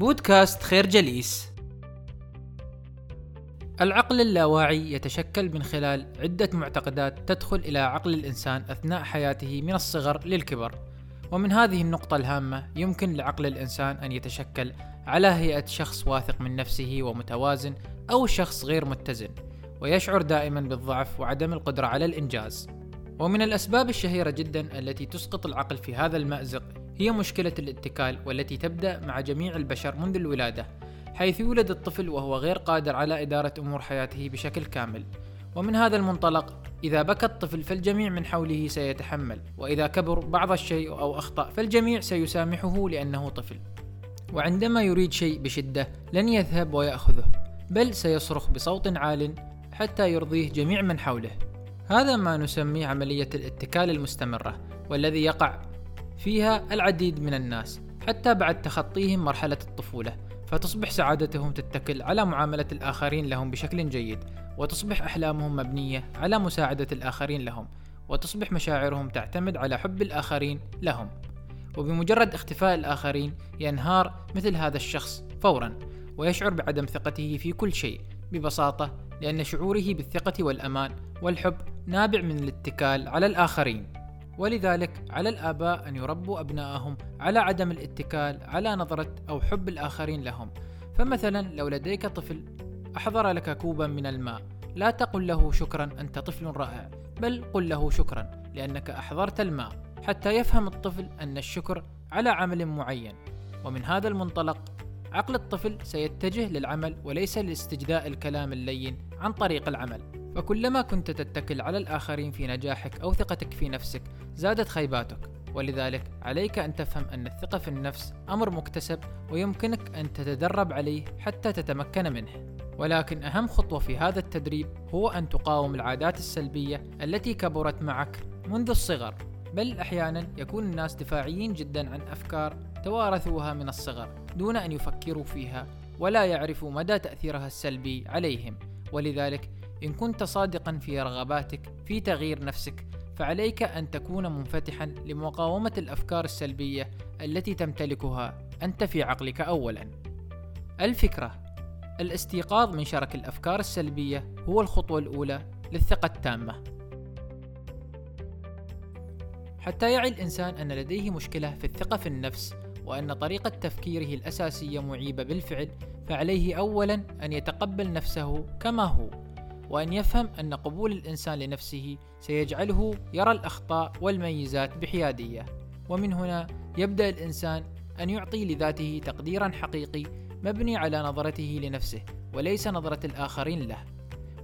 بودكاست خير جليس. العقل اللاواعي يتشكل من خلال عدة معتقدات تدخل إلى عقل الإنسان أثناء حياته من الصغر للكبر. ومن هذه النقطة الهامة يمكن لعقل الإنسان أن يتشكل على هيئة شخص واثق من نفسه ومتوازن أو شخص غير متزن ويشعر دائما بالضعف وعدم القدرة على الإنجاز. ومن الأسباب الشهيرة جدا التي تسقط العقل في هذا المأزق هي مشكلة الاتكال والتي تبدأ مع جميع البشر منذ الولادة حيث يولد الطفل وهو غير قادر على إدارة أمور حياته بشكل كامل. ومن هذا المنطلق إذا بكى الطفل فالجميع من حوله سيتحمل وإذا كبر بعض الشيء أو أخطأ فالجميع سيسامحه لأنه طفل. وعندما يريد شيء بشدة لن يذهب ويأخذه بل سيصرخ بصوت عال حتى يرضيه جميع من حوله. هذا ما نسميه عملية الاتكال المستمرة والذي يقع فيها العديد من الناس حتى بعد تخطيهم مرحلة الطفولة فتصبح سعادتهم تتكل على معاملة الآخرين لهم بشكل جيد وتصبح أحلامهم مبنية على مساعدة الآخرين لهم وتصبح مشاعرهم تعتمد على حب الآخرين لهم. وبمجرد اختفاء الآخرين ينهار مثل هذا الشخص فورا ويشعر بعدم ثقته في كل شيء ببساطة لأن شعوره بالثقة والأمان والحب نابع من الاتكال على الآخرين. ولذلك على الآباء أن يربوا أبنائهم على عدم الاتكال على نظرة أو حب الآخرين لهم. فمثلا لو لديك طفل أحضر لك كوبا من الماء. لا تقل له شكرا أنت طفل رائع. بل قل له شكرا لأنك أحضرت الماء. حتى يفهم الطفل أن الشكر على عمل معين. ومن هذا المنطلق عقل الطفل سيتجه للعمل وليس لاستجداء الكلام اللين عن طريق العمل. فكلما كنت تتكل على الآخرين في نجاحك أو ثقتك في نفسك زادت خيباتك. ولذلك عليك أن تفهم أن الثقة في النفس أمر مكتسب ويمكنك أن تتدرب عليه حتى تتمكن منه. ولكن أهم خطوة في هذا التدريب هو أن تقاوم العادات السلبية التي كبرت معك منذ الصغر. بل أحيانا يكون الناس دفاعيين جدا عن أفكار توارثوها من الصغر دون أن يفكروا فيها ولا يعرفوا مدى تأثيرها السلبي عليهم. ولذلك إن كنت صادقا في رغباتك في تغيير نفسك فعليك أن تكون منفتحا لمقاومة الأفكار السلبية التي تمتلكها أنت في عقلك أولا. الفكرة الاستيقاظ من شرك الأفكار السلبية هو الخطوة الأولى للثقة التامة. حتى يعي الإنسان أن لديه مشكلة في الثقة في النفس وأن طريقة تفكيره الأساسية معيبة بالفعل فعليه أولا أن يتقبل نفسه كما هو. وأن يفهم أن قبول الإنسان لنفسه سيجعله يرى الأخطاء والميزات بحيادية. ومن هنا يبدأ الإنسان أن يعطي لذاته تقديرا حقيقي مبني على نظرته لنفسه وليس نظرة الآخرين له.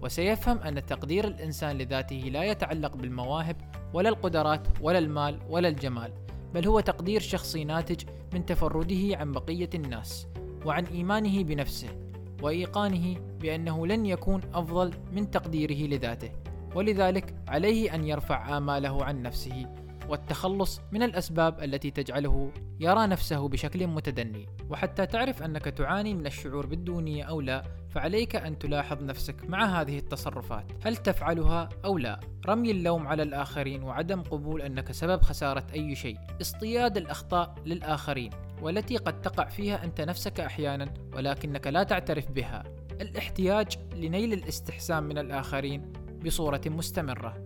وسيفهم أن تقدير الإنسان لذاته لا يتعلق بالمواهب ولا القدرات ولا المال ولا الجمال بل هو تقدير شخصي ناتج من تفرده عن بقية الناس وعن إيمانه بنفسه. وإيقانه بأنه لن يكون أفضل من تقديره لذاته ولذلك عليه أن يرفع آماله عن نفسه والتخلص من الأسباب التي تجعله يرى نفسه بشكل متدني. وحتى تعرف أنك تعاني من الشعور بالدونية أو لا فعليك أن تلاحظ نفسك مع هذه التصرفات. هل تفعلها أو لا؟ رمي اللوم على الآخرين وعدم قبول أنك سبب خسارة أي شيء. اصطياد الأخطاء للآخرين. والتي قد تقع فيها أنت نفسك أحيانا ولكنك لا تعترف بها. الاحتياج لنيل الاستحسان من الآخرين بصورة مستمرة.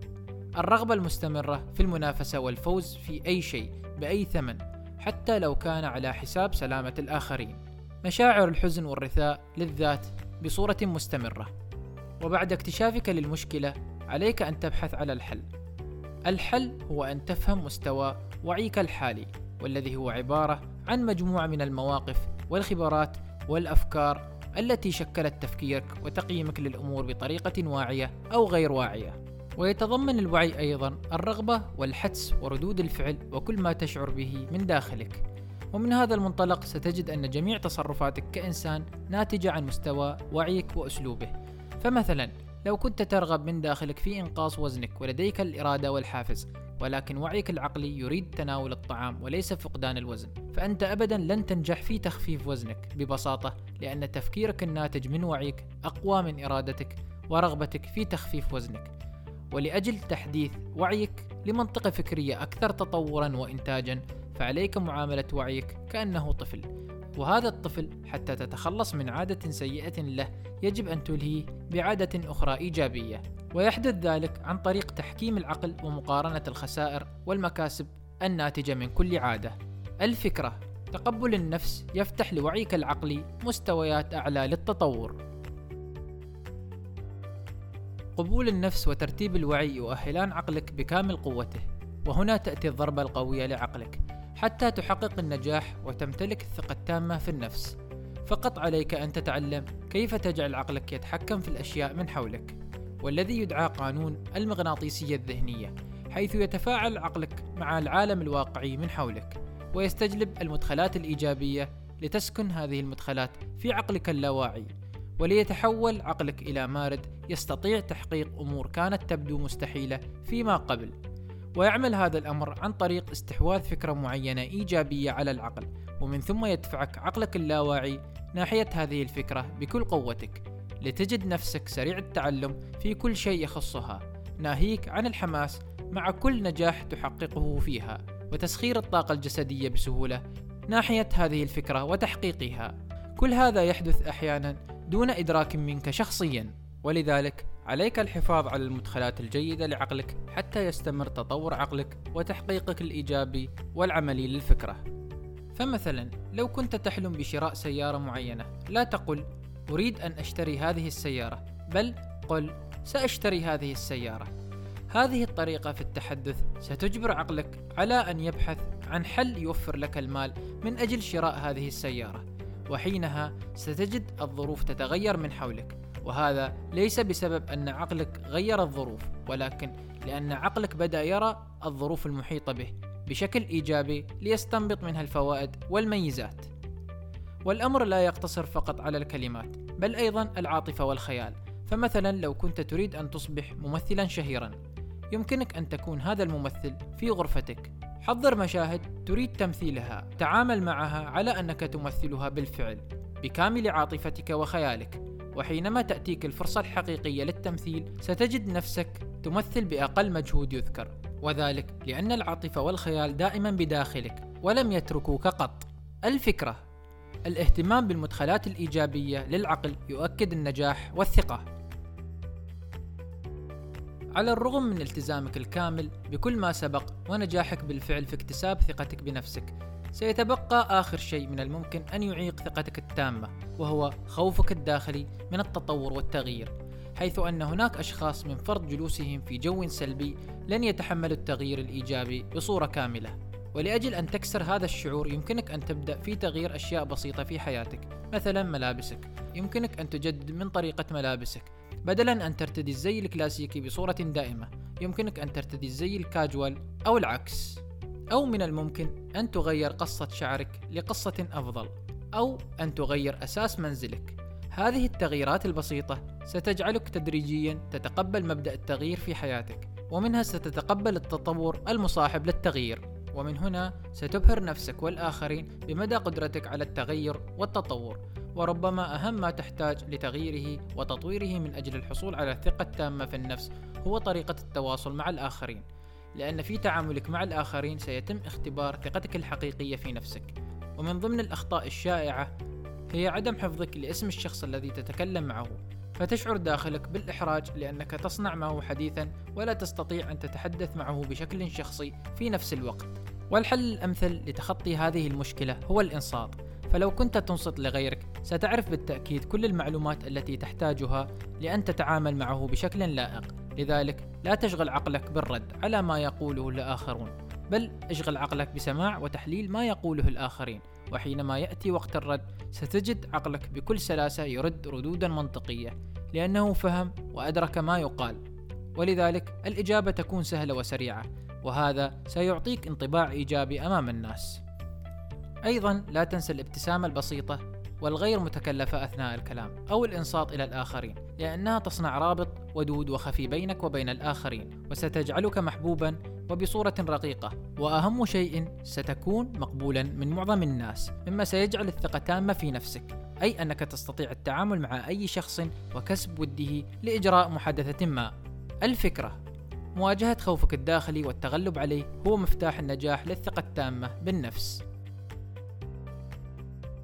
الرغبة المستمرة في المنافسة والفوز في أي شيء بأي ثمن حتى لو كان على حساب سلامة الآخرين. مشاعر الحزن والرثاء للذات بصورة مستمرة. وبعد اكتشافك للمشكلة عليك أن تبحث على الحل. الحل هو أن تفهم مستوى وعيك الحالي والذي هو عبارة عن مجموعة من المواقف والخبرات والأفكار التي شكلت تفكيرك وتقييمك للأمور بطريقة واعية أو غير واعية. ويتضمن الوعي أيضا الرغبة والحدس وردود الفعل وكل ما تشعر به من داخلك. ومن هذا المنطلق ستجد أن جميع تصرفاتك كإنسان ناتجة عن مستوى وعيك وأسلوبه. فمثلا لو كنت ترغب من داخلك في إنقاص وزنك ولديك الإرادة والحافز ولكن وعيك العقلي يريد تناول الطعام وليس فقدان الوزن. فأنت أبدا لن تنجح في تخفيف وزنك ببساطة لأن تفكيرك الناتج من وعيك أقوى من إرادتك ورغبتك في تخفيف وزنك. ولأجل تحديث وعيك لمنطقة فكرية أكثر تطورا وإنتاجا فعليك معاملة وعيك كأنه طفل. وهذا الطفل حتى تتخلص من عادة سيئة له يجب أن تلهيه بعادة أخرى إيجابية. ويحدث ذلك عن طريق تحكيم العقل ومقارنة الخسائر والمكاسب الناتجة من كل عادة. الفكرة تقبل النفس يفتح لوعيك العقلي مستويات أعلى للتطور. قبول النفس وترتيب الوعي يؤهلان عقلك بكامل قوته وهنا تأتي الضربة القوية لعقلك. حتى تحقق النجاح وتمتلك الثقة التامة في النفس. فقط عليك أن تتعلم كيف تجعل عقلك يتحكم في الأشياء من حولك والذي يدعى قانون المغناطيسية الذهنية حيث يتفاعل عقلك مع العالم الواقعي من حولك ويستجلب المدخلات الإيجابية لتسكن هذه المدخلات في عقلك اللاواعي وليتحول عقلك إلى مارد يستطيع تحقيق أمور كانت تبدو مستحيلة فيما قبل. ويعمل هذا الأمر عن طريق استحواذ فكرة معينة إيجابية على العقل ومن ثم يدفعك عقلك اللاواعي ناحية هذه الفكرة بكل قوتك لتجد نفسك سريع التعلم في كل شيء يخصها ناهيك عن الحماس مع كل نجاح تحققه فيها وتسخير الطاقة الجسدية بسهولة ناحية هذه الفكرة وتحقيقها. كل هذا يحدث أحيانا دون إدراك منك شخصيا ولذلك عليك الحفاظ على المدخلات الجيدة لعقلك حتى يستمر تطور عقلك وتحقيقك الإيجابي والعملي للفكرة. فمثلا لو كنت تحلم بشراء سيارة معينة لا تقل أريد أن أشتري هذه السيارة. بل قل سأشتري هذه السيارة. هذه الطريقة في التحدث ستجبر عقلك على أن يبحث عن حل يوفر لك المال من أجل شراء هذه السيارة وحينها ستجد الظروف تتغير من حولك. وهذا ليس بسبب أن عقلك غير الظروف ولكن لأن عقلك بدأ يرى الظروف المحيطة به بشكل إيجابي ليستنبط منها الفوائد والميزات. والأمر لا يقتصر فقط على الكلمات بل أيضا العاطفة والخيال. فمثلا لو كنت تريد أن تصبح ممثلا شهيرا يمكنك أن تكون هذا الممثل في غرفتك. حضر مشاهد تريد تمثيلها تعامل معها على أنك تمثلها بالفعل بكامل عاطفتك وخيالك. وحينما تأتيك الفرصة الحقيقية للتمثيل ستجد نفسك تمثل بأقل مجهود يذكر وذلك لأن العاطفة والخيال دائما بداخلك ولم يتركوك قط. الفكرة الاهتمام بالمدخلات الإيجابية للعقل يؤكد النجاح والثقة. على الرغم من التزامك الكامل بكل ما سبق ونجاحك بالفعل في اكتساب ثقتك بنفسك سيتبقى آخر شيء من الممكن أن يعيق ثقتك التامة وهو خوفك الداخلي من التطور والتغيير حيث أن هناك أشخاص من فرض جلوسهم في جو سلبي لن يتحملوا التغيير الإيجابي بصورة كاملة. ولأجل أن تكسر هذا الشعور يمكنك أن تبدأ في تغيير أشياء بسيطة في حياتك مثلا ملابسك. يمكنك أن تجدد من طريقة ملابسك. بدلا أن ترتدي الزي الكلاسيكي بصورة دائمة يمكنك أن ترتدي الزي الكاجوال أو العكس. أو من الممكن أن تغير قصة شعرك لقصة أفضل أو أن تغير أساس منزلك. هذه التغييرات البسيطة ستجعلك تدريجيا تتقبل مبدأ التغيير في حياتك ومنها ستتقبل التطور المصاحب للتغيير. ومن هنا ستبهر نفسك والآخرين بمدى قدرتك على التغير والتطور. وربما أهم ما تحتاج لتغييره وتطويره من أجل الحصول على الثقة التامة في النفس هو طريقة التواصل مع الآخرين. لأن في تعاملك مع الآخرين سيتم اختبار ثقتك الحقيقية في نفسك. ومن ضمن الأخطاء الشائعة هي عدم حفظك لاسم الشخص الذي تتكلم معه. فتشعر داخلك بالإحراج لأنك تصنع معه حديثا ولا تستطيع أن تتحدث معه بشكل شخصي في نفس الوقت. والحل الأمثل لتخطي هذه المشكلة هو الإنصات. فلو كنت تنصت لغيرك ستعرف بالتأكيد كل المعلومات التي تحتاجها لأن تتعامل معه بشكل لائق. لذلك لا تشغل عقلك بالرد على ما يقوله الآخرون بل اشغل عقلك بسماع وتحليل ما يقوله الآخرين وحينما يأتي وقت الرد ستجد عقلك بكل سلاسة يرد ردودا منطقية لأنه فهم وأدرك ما يقال. ولذلك الإجابة تكون سهلة وسريعة وهذا سيعطيك انطباع إيجابي أمام الناس. أيضا لا تنسى الابتسامة البسيطة والغير متكلفة أثناء الكلام أو الإنصات إلى الآخرين لأنها تصنع رابط ودود وخفي بينك وبين الآخرين وستجعلك محبوبا وبصورة رقيقة وأهم شيء ستكون مقبولا من معظم الناس مما سيجعل الثقة تامة في نفسك أي أنك تستطيع التعامل مع أي شخص وكسب وده لإجراء محادثة ما. الفكرة مواجهة خوفك الداخلي والتغلب عليه هو مفتاح النجاح للثقة التامة بالنفس.